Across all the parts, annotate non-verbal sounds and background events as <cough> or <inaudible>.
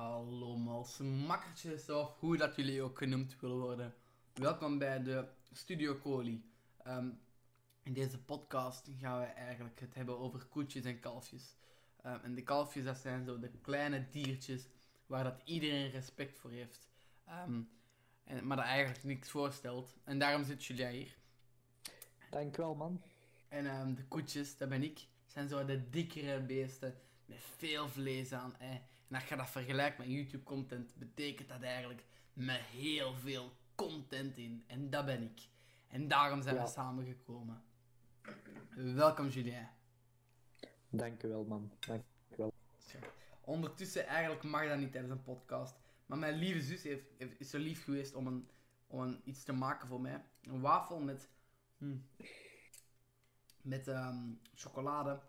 Hallo makkertjes of hoe dat jullie ook genoemd willen worden. Welkom bij de Studio Coli. Ehm, in deze podcast gaan we eigenlijk het hebben over koetjes en kalfjes. Ehm, en de kalfjes, dat zijn zo de kleine diertjes waar dat iedereen respect voor heeft. Ehm, en, maar dat eigenlijk niks voorstelt. En daarom zit Julia hier. Dankjewel, man. En de koetjes, dat ben ik, zijn zo de dikkere beesten met veel vlees aan. Eh. En als je dat vergelijkt met YouTube-content, betekent dat eigenlijk met heel veel content in. En dat ben ik. En daarom zijn we samengekomen. Welkom, Julien. Dankjewel, man. Dankjewel. Ondertussen, eigenlijk mag dat niet tijdens een podcast. Maar mijn lieve zus heeft, is zo lief geweest om, een, om een, iets te maken voor mij. Een wafel met, hm, met um, chocolade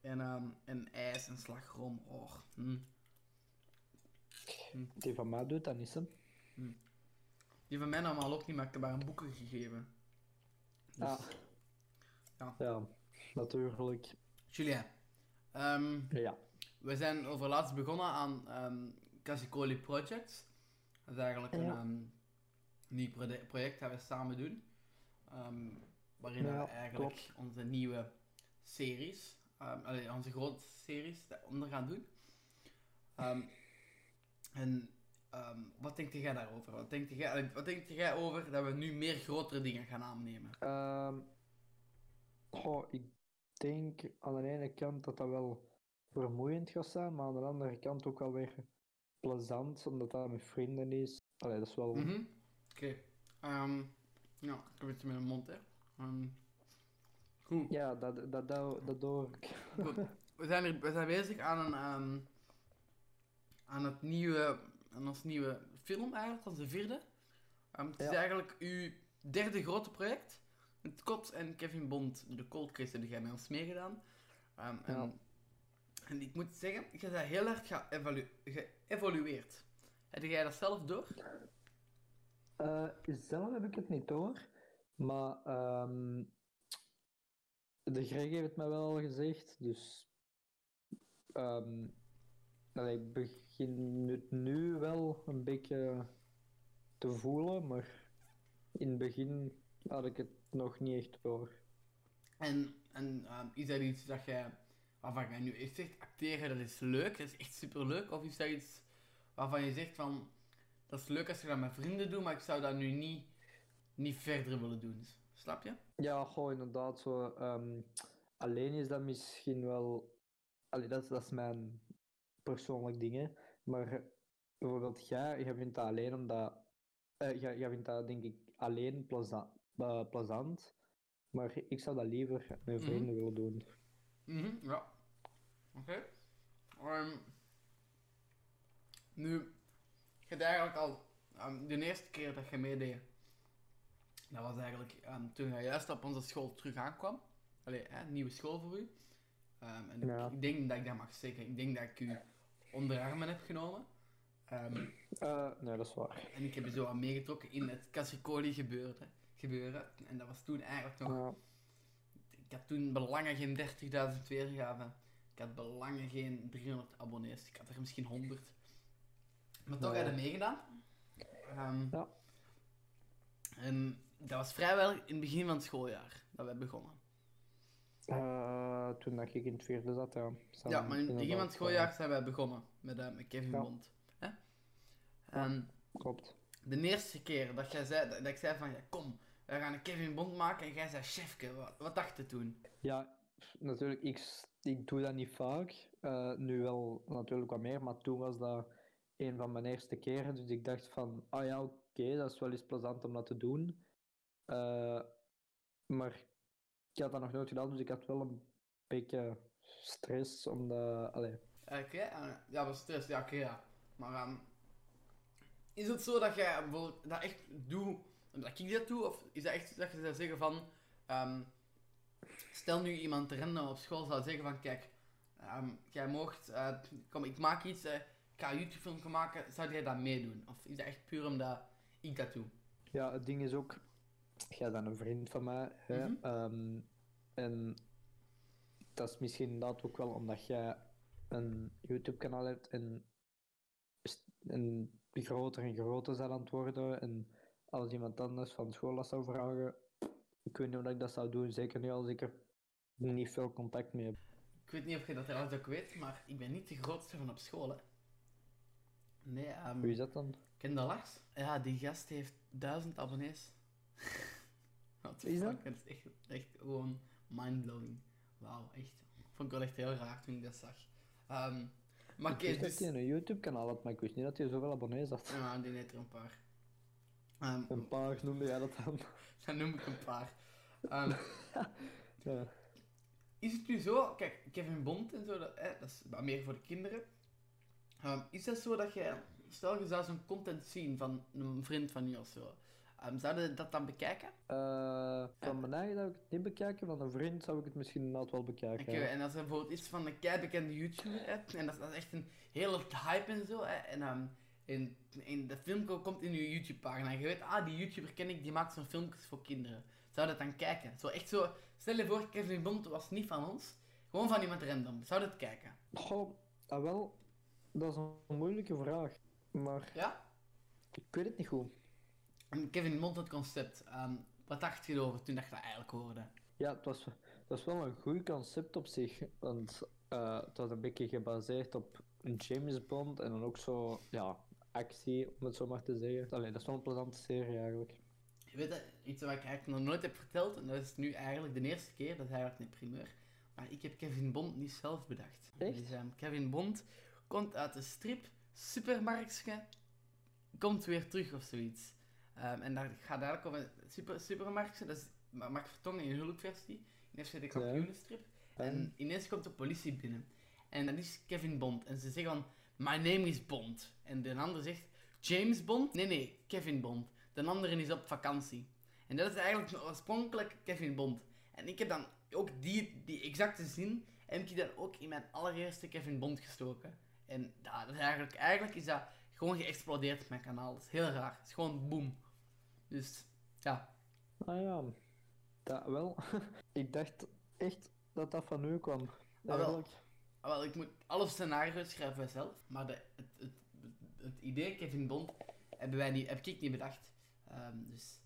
en, um, en ijs en slagroom. Oh. Hm. Die van mij doet dat niet, hè? Hm. Die van mij normaal ook niet, maar ik heb haar een boeken gegeven. Dus, ah. ja. ja, natuurlijk. Julien, um, ja. we zijn over laatst begonnen aan um, Casicoli Projects. Dat is eigenlijk een um, nieuw project dat we samen doen. waarin we eigenlijk onze nieuwe series, onze grote series, onder gaan doen. En um, wat denk jij daarover? Wat denk jij, wat denk jij over dat we nu meer grotere dingen gaan aannemen? Um, oh, ik denk aan de ene kant dat dat wel vermoeiend gaat zijn, maar aan de andere kant ook wel weer plezant, omdat dat met vrienden is. Allee, dat is wel... Mm -hmm. Oké. Okay. Um, ehm, ja, ik heb het in mijn mond, hè. goed. Ja, dat, dat, dat, dat doe ik. Goed. We zijn, er, we zijn bezig aan een aan, het nieuwe, aan ons nieuwe film eigenlijk, onze vierde. Um, het is eigenlijk uw derde grote project. Met Kot en Kevin Bond, de Cold Case, heb jij met ons meegedaan. Um, en, en, ik moet zeggen, je bent heel erg geëvolueerd. Heb jij dat zelf door? Uh, zelf heb ik het niet door. Maar um, de Greg heeft het mij wel gezegd. Dus um, ik begin het nu wel een beetje te voelen, maar in het begin had ik het nog niet echt door. En, en uh, is dat iets dat jij, waarvan jij nu echt zegt, acteren dat is leuk, dat is echt superleuk? Of is dat iets waarvan je zegt van, dat is leuk als je dat met vrienden doet, maar ik zou dat nu niet, niet verder willen doen? Snap je? Ja, gewoon inderdaad zo. Um, alleen is dat misschien wel... Allee, dat, dat is mijn persoonlijk dingen. Maar bijvoorbeeld jij, jij vindt dat alleen omdat... Uh, jij, jij vindt dat denk ik alleen plezant, uh, plezant. Maar ik zou dat liever met mhm. vrienden mm willen doen. Mm ja. Oké. Okay. Um, nu, je hebt eigenlijk al um, de eerste keer dat je meedeed, dat was eigenlijk um, toen je juist op onze school terug aankwam. Allee, hè, nieuwe school voor u. En ja. ik, denk dat ik dat mag zeggen. Ik denk dat ik u onderarmen heb genomen. Um, nee, dat is waar. En ik heb je zo aan meegetrokken in het Cassicoli gebeuren, gebeuren. En dat was toen eigenlijk nog... Ik had toen belangen geen 30.000 weergaven. Ik had belangen geen 300 abonnees. Ik had er misschien 100. Maar toch je meegedaan. Um, ja. En dat was vrijwel in het begin van het schooljaar dat we begonnen. Uh, toen dat ik in het vierde zat, ja. ja, maar in van het schooljaar zijn wij begonnen met, uh, met Kevin ja. Bond. Hè? En klopt. De eerste keer dat, jij zei, dat, ik zei van, ja, kom, we gaan een Kevin Bond maken. En jij zei, chefke, wat, wat dacht je toen? Ja, natuurlijk, ik, ik doe dat niet vaak. Uh, nu wel natuurlijk wat meer, maar toen was dat een van mijn eerste keren. Dus ik dacht van, ah ja, oké, dat is wel eens plezant om dat te doen. maar ik had dat nog nooit gedaan, dus ik had wel een beetje stress om de... Allee. Oké, okay. ja, maar stress, ja, oké, ja. Maar um, is het zo dat jij bijvoorbeeld dat echt doet, dat ik dat doe, of is dat echt dat je zou zeggen van, um, stel nu iemand te rennen op school zou zeggen van, kijk, um, jij mocht, uh, kom, ik maak iets, uh, ik ga een YouTube-film maken, zou jij dat meedoen? Of is dat echt puur omdat ik dat doe? Ja, het ding is ook, jij bent een vriend van mij. Hè? Mhm. Ehm, en dat is misschien inderdaad ook wel omdat jij een YouTube-kanaal hebt. En en groter en groter aan het worden. En als iemand anders van school dat zou vragen, ik weet niet of ik dat zou doen. Zeker niet als ik er niet veel contact mee heb. Ik weet niet of je dat trouwens ook weet, maar ik ben niet de grootste van op school, hè. Nee, ehm Wie is dat dan? ken je Lars? Ja, die gast heeft duizend abonnees. <laughs> Wie is dat? dat is echt, echt gewoon mindblowing. Wauw, echt. Vond ik wel echt heel raar toen ik dat zag. Ehm, maar Ik wist dus... dat hij een YouTube-kanaal had, maar ik wist niet dat hij zoveel abonnees had. Ja, die heeft er een paar. Ehm, Een paar noemde jij dat dan? <laughs> Dan noem ik een paar. Ehm, <laughs> Ja. is het nu zo, kijk, Kevin Bond en zo, dat, hè, dat is wat meer voor de kinderen. Is dat zo dat je, stel je zou zo'n content zien van een vriend van je of zo, zou je dat dan bekijken? Eh, van mijn eigen zou ik het niet bekijken, van een vriend zou ik het misschien inderdaad wel bekijken. Oké, ja. en als er bijvoorbeeld iets van een keibekende YouTuber hebt, en dat, is- dat is echt een hele hype en zo, hè, en ehm, in, in de film ko- komt in je YouTube-pagina, je weet, ah, die YouTuber ken ik, die maakt zo'n filmpjes voor kinderen. Zou dat dan kijken? Zo echt zo, stel je voor, Kevin Bond was niet van ons, gewoon van iemand random. Zou dat kijken? Goh, ah, wel, dat is een moeilijke vraag. Maar Ja? ik weet het niet goed. En Kevin Bond, het concept, ehm, wat dacht je erover toen dat je dat eigenlijk hoorde? Ja, het was, het was wel een goed concept op zich. Want eh, het was een beetje gebaseerd op een James Bond en dan ook zo, ja, actie, om het zo maar te zeggen. Allee, dat is wel een plezante serie eigenlijk. Je weet dat, iets wat ik eigenlijk nog nooit heb verteld, en dat is nu eigenlijk de eerste keer, dat is eigenlijk een primeur. Maar ik heb Kevin Bond niet zelf bedacht. Echt? Dus, ehm, Kevin Bond komt uit de strip, supermarktje, komt weer terug of zoiets. Ehm, en daar gaat eigenlijk over een super, supermarktje, dat is Ma- Mark Vertongen in een hulpversie, in FC de kampioenenstrip. En ineens komt de politie binnen. En dat is Kevin Bond. En ze zeggen van, my name is Bond. En de ander zegt, James Bond? Nee, nee, Kevin Bond. De andere is op vakantie. En dat is eigenlijk oorspronkelijk Kevin Bond. En ik heb dan ook die, die exacte zin, heb ik dan ook in mijn allereerste Kevin Bond gestoken. En dat is eigenlijk, eigenlijk is dat gewoon geëxplodeerd op mijn kanaal. Dat is heel raar. Het is gewoon boom. Dus, ja. Ah ja, dat wel. <laughs> ik dacht echt dat dat van u kwam. wel. Eigenlijk. Ah, Wel, ik moet alle scenario's schrijven wij zelf, maar de, het, het, het idee Kevin Bond hebben wij niet, heb ik niet bedacht. Ehm, dus.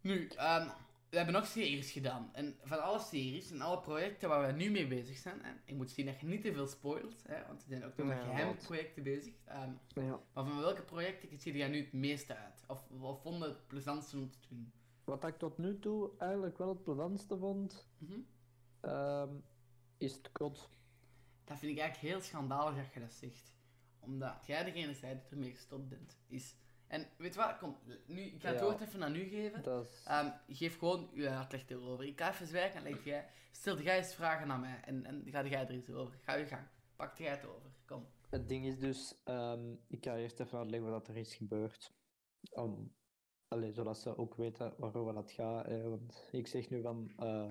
Nu, ehm, we hebben nog series gedaan. En van alle series en alle projecten waar we nu mee bezig zijn, en ik moet zien dat je niet te veel spoilt, hè, want er zijn ook nog Nee, geheime projecten bezig. Ehm, Ja. maar van welke projecten zie jij nu het meeste uit? Of wat vonden het plezantste om te doen? Wat ik tot nu toe eigenlijk wel het plezantste vond, Mhm. ehm, is het kot. Dat vind ik eigenlijk heel schandalig dat je dat zegt. Omdat jij degene zei die ermee gestopt bent. Is... En weet je wat? Kom, nu, ik ga het woord even aan u geven. Is... Ehm, geef gewoon uw uitleg erover. Ik ga even zwijgen en leg jij, stel jij eens vragen aan mij. En, en ga jij er iets over. Ga je gang. Pak jij het over. Kom. Het ding is dus, ehm, ik ga eerst even uitleggen wat er is gebeurd. Allee, zodat ze ook weten waarover dat gaat. Hè. Want ik zeg nu van eh,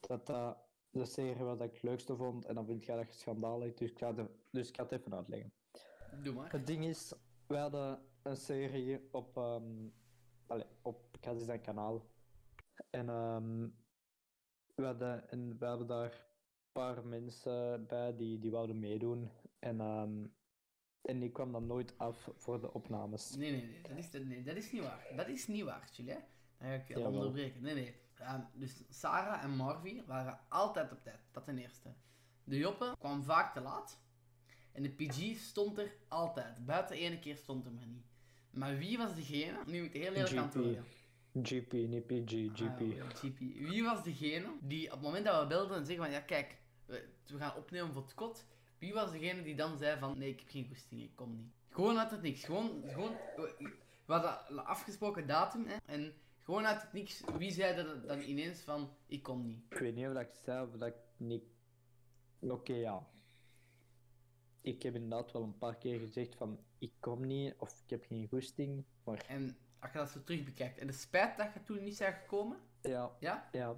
dat dat de serie was dat ik het leukste vond en dan vind jij dat schandalig. Dus ik ga, de, dus ik ga het even uitleggen. Doe maar. Het ding is, we hadden een serie op, ehm allee, op zijn kanaal. En ehm, we, hadden, en we hadden daar een paar mensen bij die, die wouden meedoen. En, ehm, en die kwam dan nooit af voor de opnames. Nee, nee, nee. Dat is, nee, dat is niet waar. Dat is niet waar, Julie. Dan ga ik je Jawel. onderbreken. Nee, nee. Dus Sarah en Marvi waren altijd op tijd. Dat ten eerste. De Joppe kwam vaak te laat. En de PG stond er altijd. Buiten ene keer stond er maar niet. Maar wie was degene... Nu moet ik heel eerlijk antwoorden. GP, niet PG, GP. Ah, ja, GP. Wie was degene die op het moment dat we belden en zeggen van... Ja, kijk, we, we gaan opnemen voor het kot. Wie was degene die dan zei van... Nee, ik heb geen goesting, ik kom niet. Gewoon uit het niks. Gewoon... gewoon we, we hadden een afgesproken datum. Hè, en gewoon uit het niks. Wie zei dat dan ineens van... Ik kom niet. Ik weet niet of dat ik zei of dat ik niet... Oké, ja. Ik heb inderdaad wel een paar keer gezegd van ik kom niet of ik heb geen goesting. Maar En als je dat zo terug bekijkt. En de spijt dat je toen niet bent gekomen. ja, Ja? ja.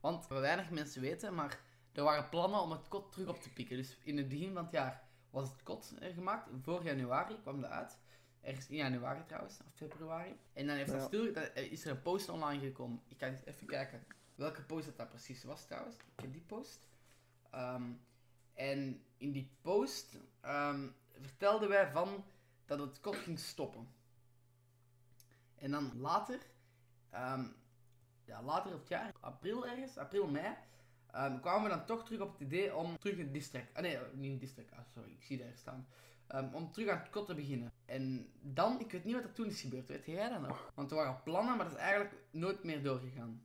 Want wat weinig mensen weten, maar er waren plannen om het kot terug op te pikken. Dus in het begin van het jaar was het kot er gemaakt. Voor januari kwam dat uit. Ergens in januari trouwens, of februari. En dan heeft dat stil, dan is er een post online gekomen. Ik ga eens even kijken welke post dat, dat precies was trouwens. Ik heb die post. Ehm, en in die post ehm, vertelden wij van dat het kot ging stoppen. En dan later, ehm, ja, later op het jaar, april ergens, april, mei, ehm, kwamen we dan toch terug op het idee om terug een district, ah nee, niet een district, ah, sorry, ik zie daar staan. Om terug aan het kot te beginnen. En dan, ik weet niet wat er toen is gebeurd, weet jij dat nog? Want er waren plannen, maar dat is eigenlijk nooit meer doorgegaan.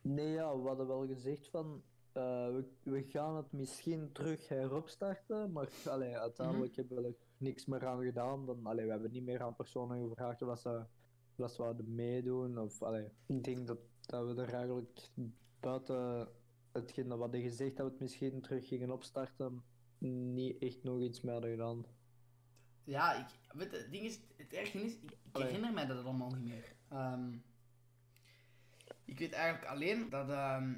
Nee, ja, we hadden wel gezegd van. Eh, we, we gaan het misschien terug heropstarten, maar <laughs> allee, uiteindelijk hebben we er niks meer aan gedaan. Dan, allee, we hebben niet meer aan personen gevraagd of ze, of ze wouden meedoen. Of, allee, ik denk dat, dat we er eigenlijk buiten hetgeen dat we hadden gezegd dat we het misschien terug gingen opstarten, niet echt nog iets meer hadden gedaan. Ja, ik, weet het ding is, het erge is, ik, herinner mij dat allemaal niet meer. Ehm, ik weet eigenlijk alleen dat, ehm,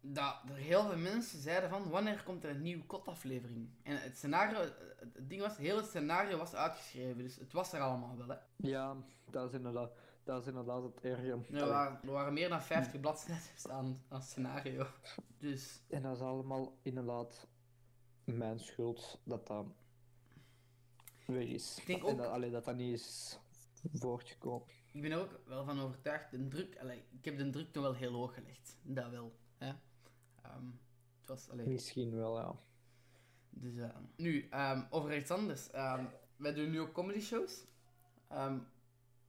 dat er heel veel mensen zeiden van, wanneer komt er een nieuwe kotaflevering? En het scenario, het ding was, het hele scenario was uitgeschreven, dus het was er allemaal wel, hè. Ja, dat is inderdaad, dat is inderdaad het erge. Er waren, er waren meer dan 50 bladzijden aan, aan scenario. Dus, En dat is allemaal inderdaad mijn schuld dat dat weg is. Ik denk En ook- dat, allee, dat dat niet is voortgekomen. ik ben er ook wel van overtuigd, de druk, allee, ik heb de druk nog wel heel hoog gelegd. Dat wel, hè. Ehm, het was, allee, Misschien wel, ja. Dus, eh, nu, ehm, over iets anders. Ehm, wij doen nu ook comedy shows.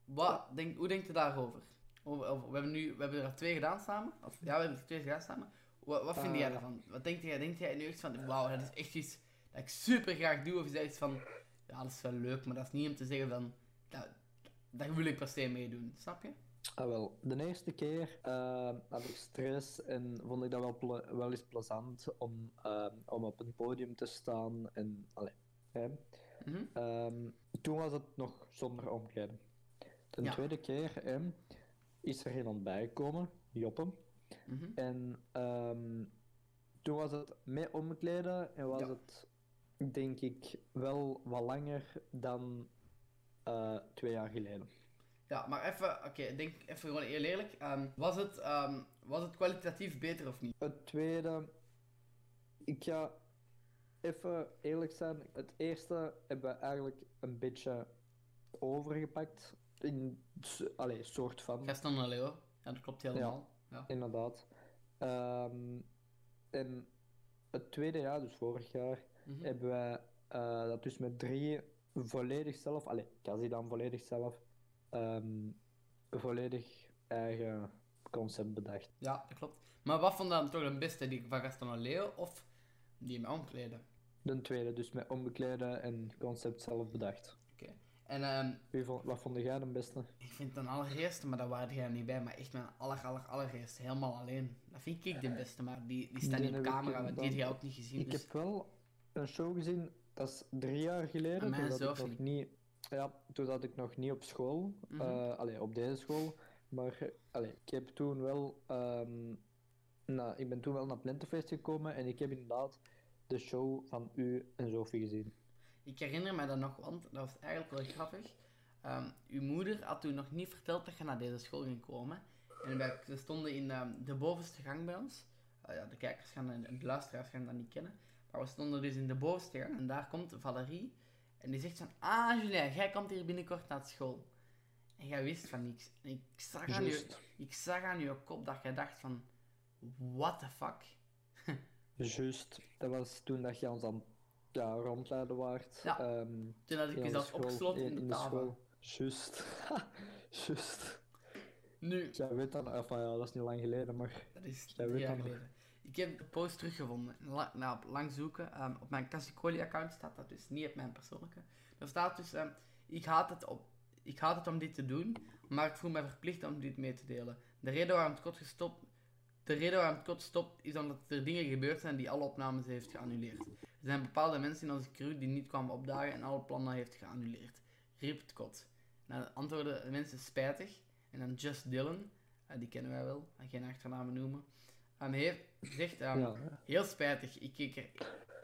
Wat denk, hoe denkt u daarover? Over, over- we, hebben nu, we hebben er twee gedaan samen. Of, ja, we hebben er twee gedaan samen. Wat, wat vind jij Eh. ervan? Wat denk jij? Denk jij nu echt van, wauw, dat is echt iets dat ik super graag doe? Of is dat iets van, ja, dat is wel leuk, maar dat is niet om te zeggen van, dat, dat wil ik per se meedoen. Snap je? Ah, wel, de eerste keer eh, had ik stress en vond ik dat wel, wel eens plezant om, eh, om op een podium te staan. En, allee, hè. Mhm. Ehm, toen was het nog zonder omkleden. De Ja. tweede keer hè, is er iemand bijgekomen, Joppe. Mhm. En ehm, toen was het met omkleden en was Ja. het, denk ik, wel wat langer dan eh, twee jaar geleden. Ja, maar even, oké, denk even gewoon heel eerlijk. Ehm, was, het, ehm, was het kwalitatief beter of niet? Het tweede, ik ga even eerlijk zijn. Het eerste hebben we eigenlijk een beetje overgepakt. In, allee, soort van. Gaston en Leo. Ja, dat klopt helemaal. Ja. Inderdaad. Ehm, en het tweede jaar, dus vorig jaar, Mhm. hebben wij eh, dat dus met drie volledig zelf, allee, Kazi dan volledig zelf, ehm, volledig eigen concept bedacht. Ja, dat klopt. Maar wat vond je dan toch de beste, die van Gaston Leo of die met omkleden? De tweede, dus met onbekleden en concept zelf bedacht. Oké. En ehm, Wie vond, wat vond jij de beste? ik vind dan allereerste, maar daar waren jij niet bij, maar echt mijn aller, aller, allereerste, helemaal alleen. Dat vind ik de beste, maar die, die staan Die niet op camera, want die heb jij ook niet gezien. Ik dus... heb wel een show gezien, dat is drie jaar geleden. Mijn zelf nog niet. niet. Ja, toen zat ik nog niet op school. Mhm. eh, allee, op deze school. Maar allee, ik heb toen wel. nou, ik ben toen wel naar Plentefest gekomen en ik heb inderdaad de show van u en Sophie gezien. Ik herinner me dat nog, want dat was eigenlijk wel grappig. Ehm, uw moeder had toen nog niet verteld dat je naar deze school ging komen. En wij we stonden in ehm, de bovenste gang bij ons. Eh, ja, de kijkers gaan en de luisteraars gaan dat niet kennen. Maar we stonden dus in de bovenste gang en daar komt Valerie. En die zegt van, ah Julien, jij komt hier binnenkort naar school. En jij wist van niks. En ik zag aan, je, ik zag aan je kop dat jij dacht van, what the fuck? <laughs> Juist. Dat was toen dat je ons aan ja, rondleiden waard. Ja, ehm, Toen had ik in school- opgesloten in de tafel. Juist. <laughs> Juist. Nu, Jij weet dan, enfin, ja, dat is niet lang geleden, maar Dat is Jij weet nog. geleden. Ik heb de post teruggevonden. Nou, lang zoeken. ehm, op mijn Cassicoli-account staat dat dus, niet op mijn persoonlijke. Er staat dus, ehm, ik, haat het op, ik haat het om dit te doen, maar ik voel me verplicht om dit mee te delen. De reden waarom het kot gestopt, de reden waarom het kot stopt, is omdat er dingen gebeurd zijn die alle opnames heeft geannuleerd. Er zijn bepaalde mensen in onze crew die niet kwamen opdagen en alle plannen heeft geannuleerd. Rip het kot. Dan antwoorden de mensen spijtig. En dan Just Dylan, eh, die kennen wij wel, ga geen achternamen noemen. Heeft zegt, ehm, ja. heel spijtig, ik keek er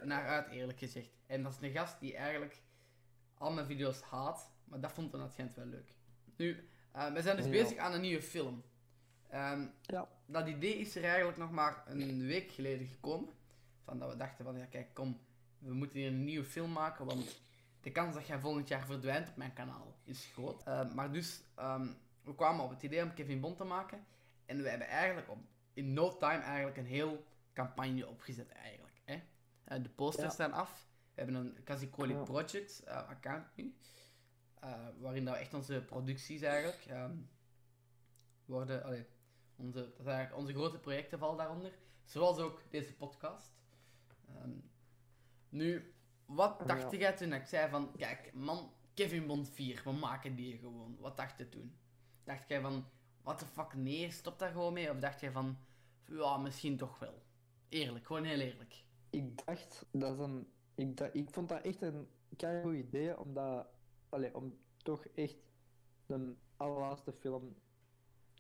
naar uit eerlijk gezegd. En dat is een gast die eigenlijk al mijn video's haat, maar dat vond het schijnt wel leuk. Nu, eh, we zijn dus Ja. bezig aan een nieuwe film. Ehm, Ja. Dat idee is er eigenlijk nog maar een week geleden gekomen. Van dat we dachten van, ja kijk, kom, we moeten hier een nieuwe film maken, want de kans dat jij volgend jaar verdwijnt op mijn kanaal is groot. Eh, maar dus, ehm, we kwamen op het idee om Kevin Bond te maken. En we hebben eigenlijk op, in no time eigenlijk een heel campagne opgezet eigenlijk. Hè? Eh, de posters Ja. staan af. We hebben een Casicoli Ja. Project eh, account nu. eh, waarin dat we echt onze producties eigenlijk ehm, worden... allee, onze, dat eigenlijk onze grote projecten vallen daaronder. Zoals ook deze podcast. Ehm, nu, wat Ja. dacht jij toen ik zei van... Kijk, man, Kevin Bond 4, we maken die gewoon. Wat dacht je toen? Dacht jij van... What the fuck, nee, stop daar gewoon mee? Of dacht jij van... Ja, misschien toch wel. Eerlijk, gewoon heel eerlijk. Ik dacht, dat is een... Ik, dacht, ik vond dat echt een goed idee, omdat... Allee, om toch echt een allerlaatste film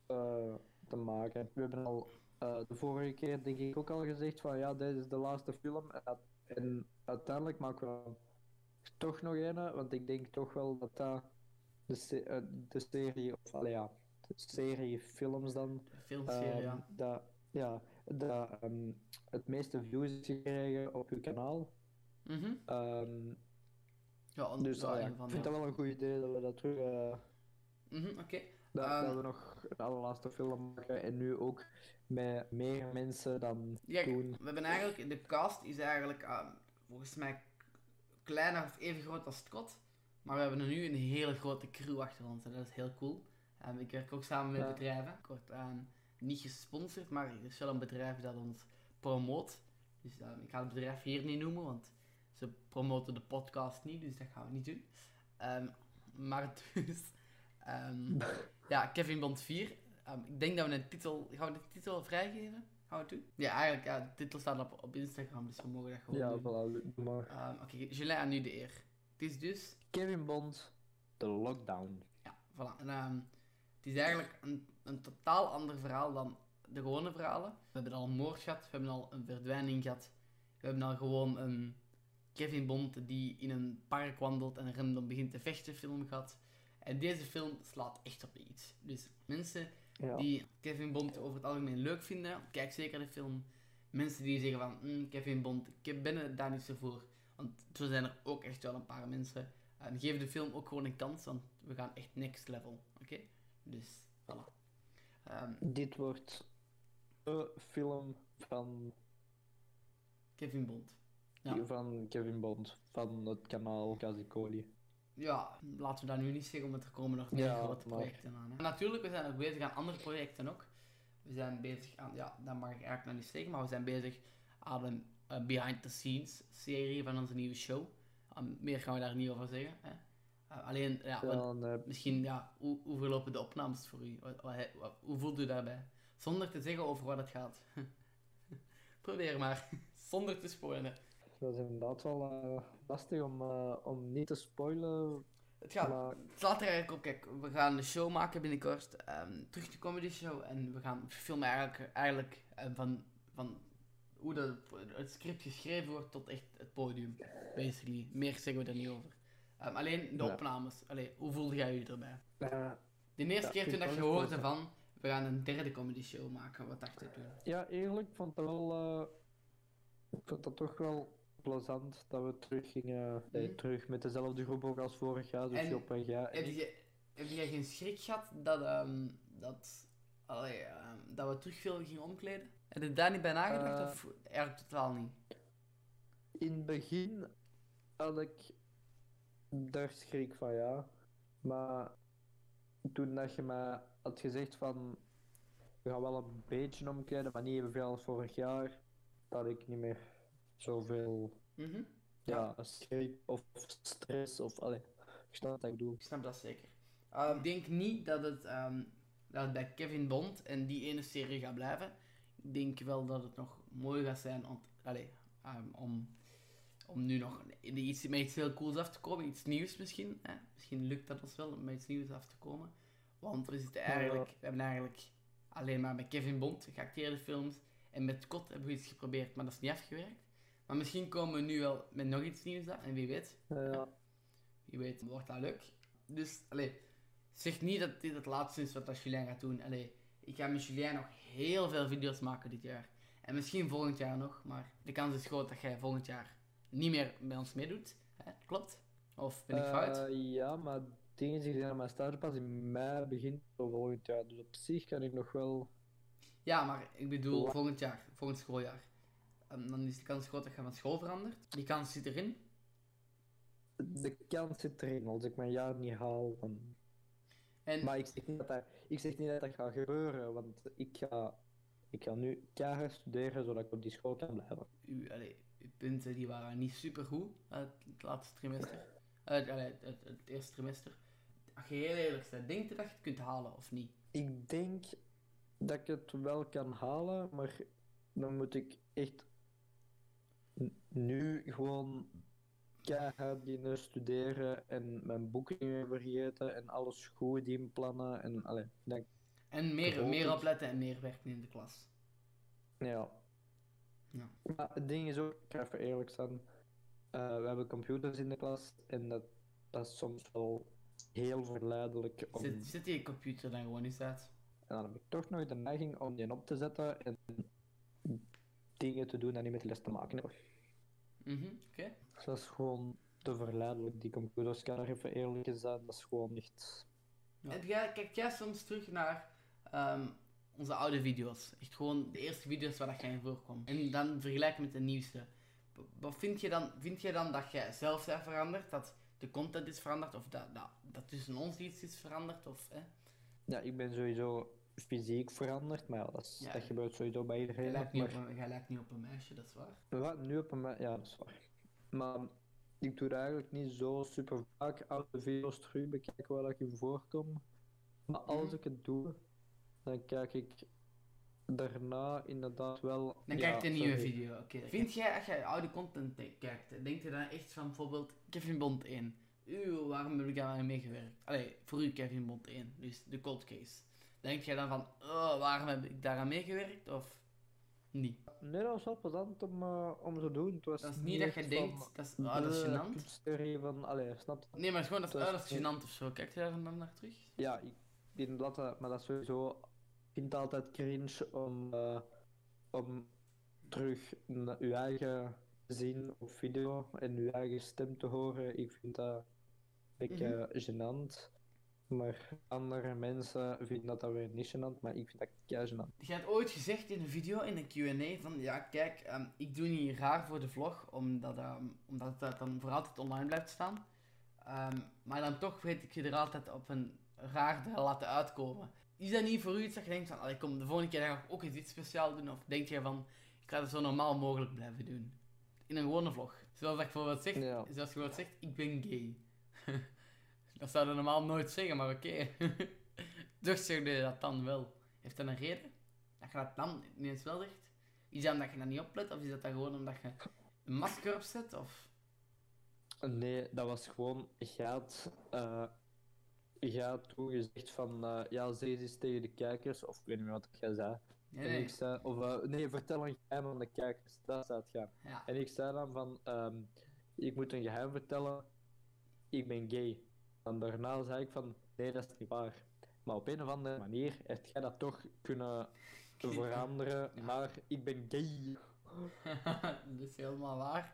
eh, te maken. We hebben al eh, de vorige keer denk ik ook al gezegd van ja, dit is de laatste film. En, uiteindelijk maken we toch nog een, want ik denk toch wel dat dat de, se- eh, de serie, of allee, ja, de serie films dan De filmserie, Ehm, ja. dat, ja, dat ehm, het meeste views gekregen op uw kanaal. Ehm, Ja, dus ah ja, ik vind ja. dat wel een goed idee dat we dat terug. eh, Mhm, Oké. dat, Ehm, dat we nog een allerlaatste film maken en nu ook met meer mensen dan Ja, toen. we hebben eigenlijk, de cast is eigenlijk volgens mij kleiner of even groot als Scott. Maar we hebben er nu een hele grote crew achter ons en dat is heel cool. Ehm, ik werk ook samen met bedrijven. Word ehm, niet gesponsord, maar er is wel een bedrijf dat ons promoot. Dus ehm, ik ga het bedrijf hier niet noemen, want ze promoten de podcast niet, dus dat gaan we niet doen. Ehm, maar <laughs> dus, ehm, ja, Kevin Bond 4. Ehm, ik denk dat we een titel, gaan we de titel vrijgeven? Gaan we het doen? Ja, eigenlijk, ja, de titel staat op, op Instagram, dus we mogen dat gewoon Ja, doen. voilà, doe maar. Ehm, Oké, Julien, aan nu de eer. Het is dus Kevin Bond, The Lockdown. Ja, voilà. En, ehm, het is eigenlijk een, een totaal ander verhaal dan de gewone verhalen. We hebben al een moord gehad, we hebben al een verdwijning gehad. We hebben al gewoon een Kevin Bond die in een park wandelt en random begint te vechten film gehad. En deze film slaat echt op iets. Dus mensen Ja. die Kevin Bond over het algemeen leuk vinden, kijk zeker de film. Mensen die zeggen van, "Mm, Kevin Bond, ik ben er daar niet zo voor. Want zo zijn er ook echt wel een paar mensen. En geef de film ook gewoon een kans, want we gaan echt next level. Oké? Dus, voilà. Ehm, Dit wordt de film van, Kevin Bond. Ja. van Kevin Bond, van het kanaal Casicoli. Ja, laten we dat nu niet zeggen, want er komen nog meer Ja, grote maar- projecten aan. Hè. Natuurlijk, we zijn ook bezig aan andere projecten ook. We zijn bezig aan, ja, dat mag ik eigenlijk nog niet zeggen, maar we zijn bezig aan een eh, behind the scenes serie van onze nieuwe show. Ah, meer gaan we daar niet over zeggen. Hè. Eh, alleen, ja, Dan, eh, misschien, ja, hoe, hoe verlopen de opnames voor u? Wat, wat, wat- hoe voelt u daarbij? Zonder te zeggen over wat het gaat. <laughs> Probeer maar, <laughs> zonder te spoilen. dat is inderdaad wel eh, lastig om, eh, om niet te spoilen. Het gaat, Maar Het slaat er eigenlijk op. Kijk, we gaan een show maken binnenkort. ehm, terug de comedy show. En we gaan filmen eigenlijk, eigenlijk van, van hoe dat, het script geschreven wordt tot echt het podium. Basically. Meer zeggen we er niet over. Ehm, alleen de Ja. opnames. Allee, hoe voelde jij je erbij? De eerste Ja, keer toen ik dat je hoorde van, we gaan een derde comedy show maken. Wat dacht je toen? ja, eerlijk vond het wel. eh, ik vond dat toch wel plezant dat we terug gingen. eh, terug met dezelfde groep ook als vorig jaar. Dus En Job en jij. en Heb je, heb jij geen schrik gehad dat, ehm, dat, allee, ehm, dat we terug veel gingen omkleden? Heb je daar niet bij nagedacht? Eh. of eigenlijk totaal niet? In het begin had ik daar schrik van, ja. Maar toen dat je me had gezegd van we gaan wel een beetje omkleden, maar niet evenveel als vorig jaar, dat ik niet meer zoveel Mhm. ja, schrik of stress of allee, ik snap wat ik bedoel. Ik snap dat zeker. Ehm, ik denk niet dat het, ehm, dat het bij Kevin Bond en die ene serie gaat blijven. Ik denk wel dat het nog mooi gaat zijn om, allee, ehm, om, om nu nog iets, met iets heel cools af te komen. Iets nieuws misschien. Hè? Misschien lukt dat ons wel om met iets nieuws af te komen. Want we, zitten eigenlijk, we hebben eigenlijk alleen maar met Kevin Bond geacteerde films. En met Scott hebben we iets geprobeerd, maar dat is niet afgewerkt. Maar misschien komen we nu wel met nog iets nieuws af. En wie weet, Ja, wie weet, wordt dat leuk. Dus, allee, zeg niet dat dit het laatste is wat dat Julien gaat doen. Allee, ik ga met Julien nog heel veel video's maken dit jaar. En misschien volgend jaar nog, maar de kans is groot dat jij volgend jaar niet meer bij ons meedoet. Hè? Klopt? Of ben ik fout? Eh, ja, maar dingen zeggen dat mijn stage pas in mei begint volgend jaar. Dus op zich kan ik nog wel. Ja, maar ik bedoel volgend jaar, volgend schooljaar. En dan is de kans groot dat je van school verandert. Die kans zit erin. De kans zit erin. Als ik mijn jaar niet haal, dan. En Maar ik zeg niet dat dat, ik zeg niet dat, dat gaat gebeuren, want ik ga, ik ga nu keihard studeren zodat ik op die school kan blijven. Punten die waren niet super goed uit het laatste trimester. Allee, het, het, het eerste trimester. Als je heel eerlijk bent, denk je dat je het kunt halen of niet? Ik denk dat ik het wel kan halen, maar dan moet ik echt nu gewoon keihard beginnen studeren en mijn meer vergeten en alles goed inplannen en allee, ik denk, En meer, meer het. opletten en meer werken in de klas. ja. Ja. Maar het ding is ook, ik ga even eerlijk zijn, eh, we hebben computers in de klas en dat, dat is soms wel heel verleidelijk om... Zet, zet die computer dan gewoon eens uit. En dan heb ik toch nog de neiging om die op te zetten en dingen te doen die niet met les te maken hebben. Mhm, Oké. Dus dat is gewoon te verleidelijk. Die computers, kan er even eerlijk zijn, dat is gewoon niet... Heb jij, kijk jij soms terug naar ehm, onze oude video's? Echt gewoon de eerste video's waar dat jij in voorkomt. En dan vergelijken met de nieuwste. Wat vind je dan? Vind je dan dat jij zelf bent veranderd? Dat de content is veranderd? Of dat, dat, dat tussen ons iets is veranderd? Of, hè? Ja, ik ben sowieso fysiek veranderd, maar ja, dat, is, Ja. dat gebeurt sowieso bij Jij, iedereen. lijkt niet op maar- jij lijkt niet op een meisje, dat is waar. Wat, nu op een... me- Ja, dat is waar. Maar ik doe eigenlijk niet zo super vaak oude video's terug bekijken waar ik in voorkom. Maar als Mhm. ik het doe, dan kijk ik daarna inderdaad wel... Dan ja, kijk je een nieuwe sorry. video. oké. Vind jij, als jij oude content te- kijkt, denk je dan echt van bijvoorbeeld Kevin Bond 1? Uw, waarom heb ik daar aan meegewerkt? Allee, voor u Kevin Bond 1, dus de cold case. Denk jij dan van, oh, waarom heb ik daaraan meegewerkt? Of niet? Nee, dat was wel plezant om, om te doen. Het was Dat is niet dat je van, denkt, dat is, oh, dat is "Bleh, gênant. kunsttheorie van, allee, snap je? Nee, maar het is gewoon, dat is, Dat oh, dat is gênant of zo. Kijk je daar dan naar terug? Ja, ik inderdaad, dat- maar dat is sowieso. Ik vind het altijd cringe om, eh, om terug naar uw eigen zin op video en uw eigen stem te horen. Ik vind dat een beetje gênant. Maar andere mensen vinden dat, dat weer niet gênant, maar ik vind dat kei gênant. Je had ooit gezegd in een video, in een Q&A, van ja, kijk, ehm, ik doe niet raar voor de vlog, omdat, ehm, omdat dat dan voor altijd online blijft staan. Ehm, maar dan toch weet ik je er altijd op een raar te laten uitkomen. Is dat niet voor u iets dat je denkt van, allee, kom, de volgende keer ga ik ook eens iets speciaals doen? Of denk je van, ik ga het zo normaal mogelijk blijven doen? In een gewone vlog. Zoals dat ik bijvoorbeeld zeg, Ja. zoals je bijvoorbeeld zegt, ik ben gay. <laughs> dat zou je normaal nooit zeggen, maar oké. <laughs> toch zeg je dat dan wel. Heeft dat een reden? Dat je dat dan ineens wel zegt? Is dat omdat je dat niet oplet? Of is dat dan gewoon omdat je een masker opzet? Of... Nee, dat was gewoon, je had, eh, je had toen gezegd van, eh, ja, zeg eens tegen de kijkers, of ik weet niet meer wat jij zei. Nee, En ik zei, of eh, nee, vertel een geheim aan de kijkers, dat zou het gaan. Ja. En ik zei dan van, ehm, ik moet een geheim vertellen, ik ben gay. En daarna zei ik van, nee, dat is niet waar. Maar op een of andere manier heb jij dat toch kunnen veranderen, Ja. maar ik ben gay. <laughs> dat is helemaal waar.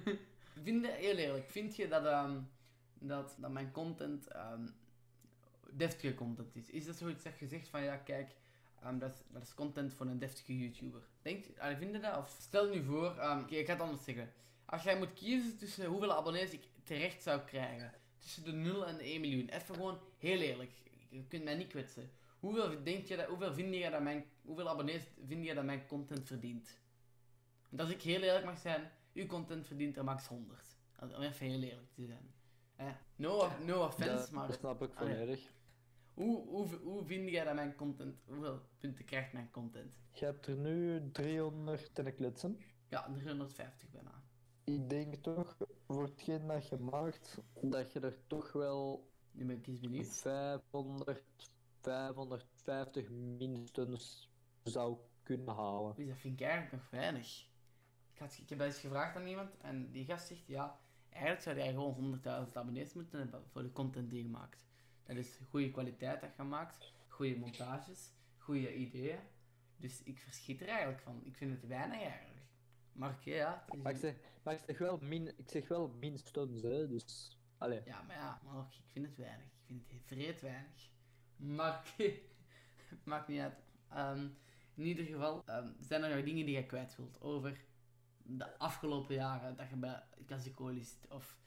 <laughs> vind je, heel eerlijk, vind je dat, ehm, dat, dat mijn content ehm, deftige content is? Is dat zoiets dat je zegt van ja, kijk, ehm, dat, is, dat is content voor een deftige YouTuber? Denk, allee, vind je dat? Of stel nu voor, ehm, kijk, ik ga het anders zeggen. Als jij moet kiezen tussen hoeveel abonnees ik terecht zou krijgen, tussen de 0 en de 1 miljoen, even gewoon heel eerlijk, je kunt mij niet kwetsen. Hoeveel, denk je dat, hoeveel, vind je dat mijn, hoeveel abonnees vind je dat mijn content verdient? Want als ik heel eerlijk mag zijn, uw content verdient er max 100. Om even heel eerlijk te zijn. Eh, no, no offense, maar dat snap ik volledig. Hoe, hoe, hoe vind jij dat mijn content, hoeveel punten krijgt mijn content? Je hebt er nu 300 en klitsen. Ja, 350 bijna. Ik denk toch, voor hetgeen dat je maakt, dat je er toch wel Nu ben ik eens benieuwd. 500, 550 minstens zou kunnen halen. Dus dat vind ik eigenlijk nog weinig. Ik, had, ik heb dat eens gevraagd aan iemand en die gast zegt, ja, eigenlijk zou jij gewoon 100.000 abonnees moeten hebben voor de content die je maakt. Dat is goede kwaliteit dat je maakt, goede montages, goede ideeën. Dus ik verschiet er eigenlijk van. Ik vind het weinig eigenlijk. Maar oké, ja. is- Maar ik zeg, maar ik zeg wel, min, ik zeg wel minstens, hè, dus... Allee. Ja, maar ja, maar ook, ik vind het weinig. Ik vind het vreed weinig. Maar <laughs> oké, maakt niet uit. Ehm, in ieder geval, ehm, zijn er nog dingen die je kwijt wilt over de afgelopen jaren dat je bij Casicoli zit? Of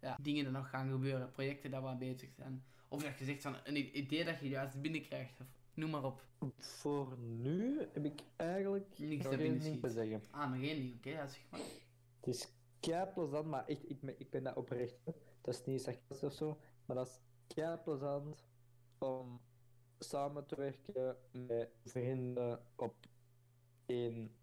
ja, dingen die nog gaan gebeuren, projecten dat we aan bezig zijn? Of dat je zegt van een idee dat je juist binnenkrijgt, of noem maar op. Voor nu heb ik eigenlijk Niks te binnen zeggen. Ah, nog één ding, oké, ja, zeg maar. Het is kei plezant, maar echt, ik, ben- ik ben dat oprecht. Dat is niet sarcastisch of zo, maar dat is kei plezant om samen te werken met vrienden op één,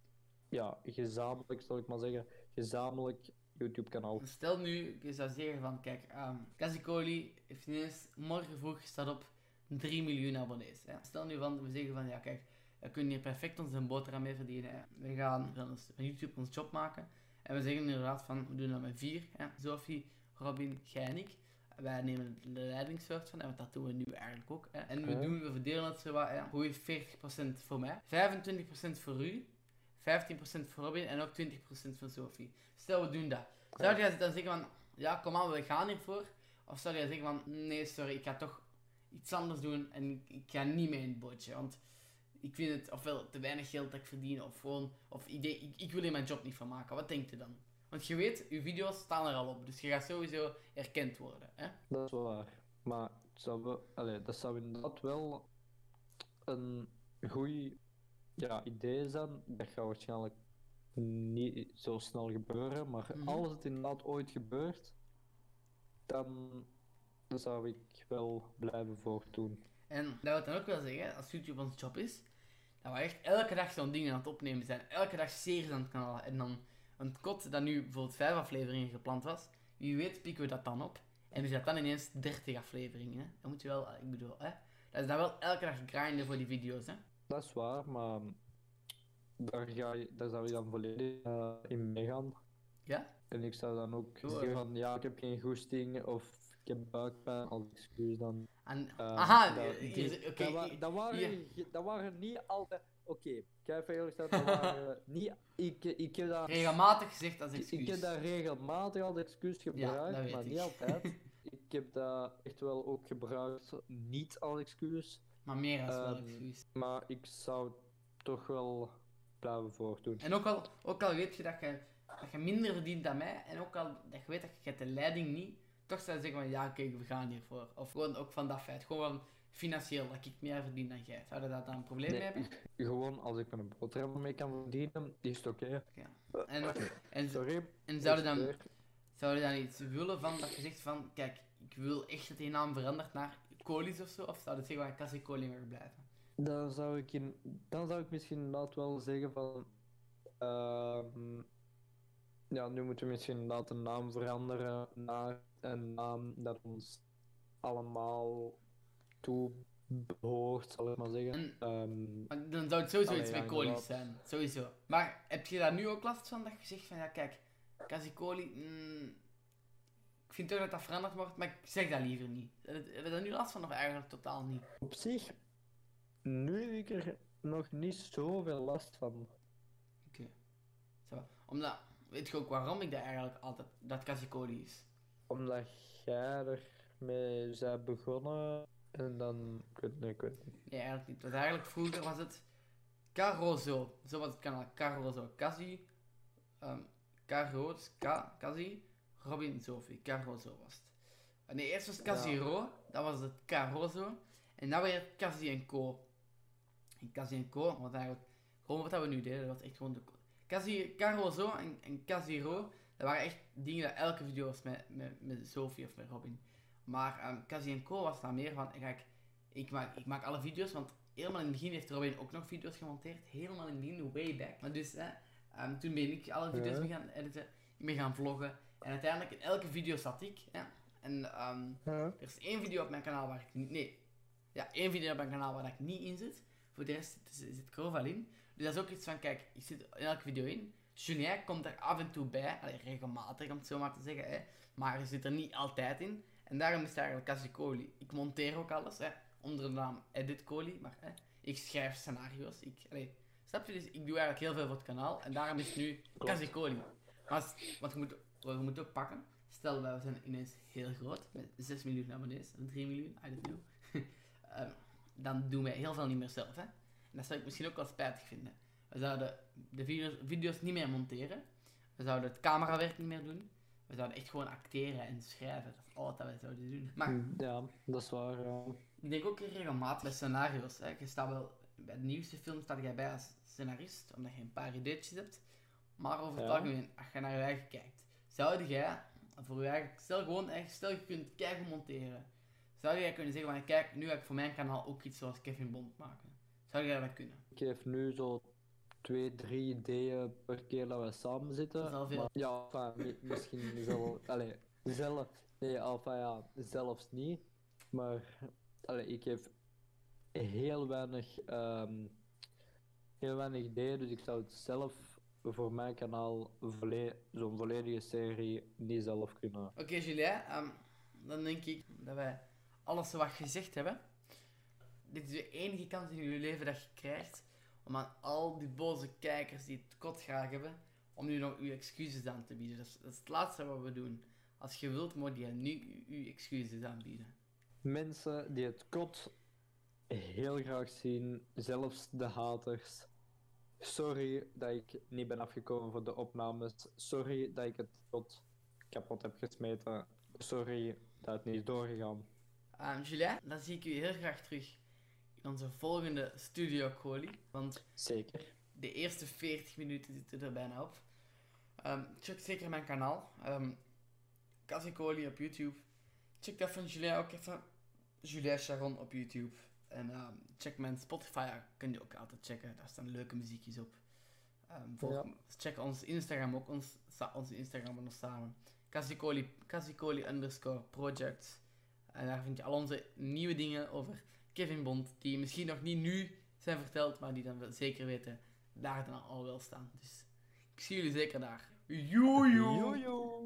ja, gezamenlijk, zal ik maar zeggen, gezamenlijk YouTube-kanaal. Stel nu, je zou zeggen van, kijk, ehm Casicoli heeft ineens morgen vroeg staat op 3 miljoen abonnees. Hè. Stel nu van, we zeggen van, ja kijk, we kunnen hier perfect onze boterham mee verdienen. Hè. We gaan van, YouTube ons job maken. En we zeggen inderdaad van, we doen dat met vier. Hè. Sophie, Robin, jij en ik. Wij nemen de leidingssoort van, en dat doen we nu eigenlijk ook. Hè. En we, doen, we verdelen het zo wat, ja, goeie 40% voor mij, 25% voor u, 15% voor Robin en ook 20% voor Sophie. Stel, we doen dat. Zou jij dan zeggen van, ja, kom aan, we gaan hiervoor? Of zou jij zeggen van, nee, sorry, ik ga toch iets anders doen en ik, ga niet mee in het bootje? Want ik vind het ofwel te weinig geld dat ik verdien, of gewoon, of idee, ik, ik wil hier mijn job niet van maken. Wat denkt u dan? Want je weet, uw video's staan er al op, dus je gaat sowieso erkend worden. Hè? Dat is wel waar. Maar zou wel, allee, dat zou inderdaad wel een goed ja, idee zijn. Dat gaat waarschijnlijk niet zo snel gebeuren. Maar Mhm. als het inderdaad ooit gebeurt, dan, dan zou ik wel blijven voortdoen. En dat wil dan ook wel zeggen, als YouTube ons job is, dat we echt elke dag zo'n dingen aan het opnemen zijn. Elke dag series aan het kanaal. En dan een kot dat nu bijvoorbeeld vijf afleveringen gepland was, wie weet pikken we dat dan op. En is dat dan ineens 30 afleveringen. Hè? Dan moet je wel, ik bedoel, hè? Dat is dan wel elke dag grinden voor die video's. Hè? Dat is waar, maar daar, ga je, daar zou je dan volledig eh, in meegaan. Ja? En ik zou dan ook zeggen van ja, ik heb geen goesting of ik heb buikpijn als excuus dan. En, Eh, aha, dat- waren, dat waren niet altijd. Oké, ik even eerlijk zijn, dat waren <laughs> niet. Ik, ik, heb dat, regelmatig gezegd als excuus. ik heb dat regelmatig als excuus gebruikt, maar ik. niet altijd. <laughs> ik heb dat echt wel ook gebruikt, niet als excuus, Maar meer als wel Ehm, excuus. maar ik zou toch wel blijven voortdoen. En ook al, ook al weet je dat, je dat je minder verdient dan mij, en ook al dat je weet dat je de leiding niet, toch zou je zeggen van ja, kijk, we gaan hiervoor. Of gewoon ook van dat feit. Gewoon financieel, dat ik meer verdien dan jij. Zou je daar dan een probleem mee hebben? Gewoon als ik mijn boterham mee kan verdienen, is het oké. En, en, <laughs> Sorry. en zou je dan, zou je dan iets willen van dat je zegt van, kijk, ik wil echt dat die naam verandert naar Colis of zo? Of zou je zeggen van, Cassie Coli mag blijven? Dan zou ik, in, dan zou ik misschien inderdaad wel zeggen van. ehm, ja, nu moeten we misschien inderdaad een naam veranderen naar een naam dat ons allemaal toe behoort, zal ik maar zeggen. En Ehm, dan zou het sowieso Allee, iets met Colis zijn. Sowieso. Maar heb je daar nu ook last van? Dat je zegt van ja, kijk, Casicoli. Mm, vind toch dat dat veranderd wordt, maar ik zeg dat liever niet. Heb je heb je daar nu last van of eigenlijk totaal niet? op zich, nu heb ik er nog niet zoveel last van. Zo. Omdat, weet je ook waarom ik dat eigenlijk altijd, dat Casicoli is? Omdat jij ermee bent begonnen en dan. Ik weet niet, ik weet niet. Nee, eigenlijk niet. Want eigenlijk vroeger was het Carozo. Zo was het kanaal. Carozo. Cassie. ehm Caro, dus K, Cassie. Robin Sophie. Carozo was het. En nee, eerst was het Casiro. Dat was het Carozo. En dan weer Cassie en Co. En Cassie en Co, wat eigenlijk gewoon wat we nu deden, dat was echt gewoon de Cassie, Carozo en, en Casiro, dat waren echt dingen dat elke video was met, met, met Sophie of met Robin. Maar ehm Cassie en Co was dan meer van, kijk, ik maak, ik maak alle video's, want helemaal in het begin heeft Robin ook nog video's gemonteerd. Helemaal in het begin, way back. Maar dus, hè, ehm, toen ben ik alle video's Ja. mee gaan editen, mee gaan vloggen. En uiteindelijk, in elke video zat ik. En ehm, Ja. er is één video op mijn kanaal waar ik niet... Nee. Ja, één video op mijn kanaal waar ik niet in zit. Voor de rest zit, zit ik overal in. Dus dat is ook iets van, kijk, ik zit in elke video in. Julien komt er af en toe bij. Allee, regelmatig, om het zo maar te zeggen. Hè. Maar je zit er niet altijd in. En daarom is het eigenlijk Cassie Coli. Ik monteer ook alles, hè. Onder de naam Edit Coli. Maar hè, ik schrijf scenario's. Ik, allee, Snap je? Dus ik doe eigenlijk heel veel voor het kanaal. En daarom is het nu. Maar als- want je moet, we moeten ook pakken. Stel, wij zijn ineens heel groot. Met 6 miljoen abonnees. 3 miljoen, I don't know. <laughs> Ehm, dan doen wij heel veel niet meer zelf. Hè? En dat zou ik misschien ook wel spijtig vinden. We zouden de video's, video's niet meer monteren. We zouden het camerawerk niet meer doen. We zouden echt gewoon acteren en schrijven. Dat is al wat wij zouden doen. Maar Mm, Ja, dat is waar. ja. ik denk ook regelmatig bij scenario's. Hè. Je staat wel, bij de nieuwste film staat jij bij als scenarist, omdat je een paar ideetjes hebt. Maar over het Ja. algemeen, als je naar je eigen kijkt, zou jij voor je eigen, stel gewoon echt, stel je kunt kijken monteren. Zou jij kunnen zeggen van, kijk, nu ga ik voor mijn kanaal ook iets zoals Kevin Bond maken. Zou jij dat kunnen? Ik heb nu zo twee, drie ideeën per keer dat we samen zitten. Dat is al veel. Maar ja, enfin, misschien <laughs> zelf. Allee, zelf. Nee, enfin, ja, zelfs niet. Maar allee, ik heb heel weinig, ehm, heel weinig ideeën, dus ik zou het zelf voor mijn kanaal volle- zo'n volledige serie niet zelf kunnen. Oké, Julien, ehm, dan denk ik dat wij alles wat gezegd hebben. Dit is de enige kans in je leven dat je krijgt om aan al die boze kijkers die het kot graag hebben, om nu nog uw excuses aan te bieden. Dat is, dat is het laatste wat we doen. Als je wilt, moet je nu uw- uw excuses aanbieden. Mensen die het kot heel graag zien, zelfs de haters. Sorry dat ik niet ben afgekomen voor de opnames. Sorry dat ik het kot kapot heb gesmeten. Sorry dat het niet is doorgegaan. Ehm Julien, dan zie ik u heel graag terug in onze volgende Studio Coli. Want Zeker. de eerste 40 minuten zitten er bijna op. Ehm, check zeker mijn kanaal. Um, Casicoli op YouTube. Check dat van Julien ook even. Julien Charon op YouTube. En ehm, check mijn Spotify. Kun je ook altijd checken. Daar staan leuke muziekjes op. Ehm, volg- Ja. Check ons Instagram ook. Ons, onze Instagram met ons samen. Casicoli, Casicoli underscore project. En daar vind je al onze nieuwe dingen over Kevin Bond. Die misschien nog niet nu zijn verteld. Maar die dan wel zeker weten daar dan al wel staan. Dus ik zie jullie zeker daar. Joejoe! Jojo!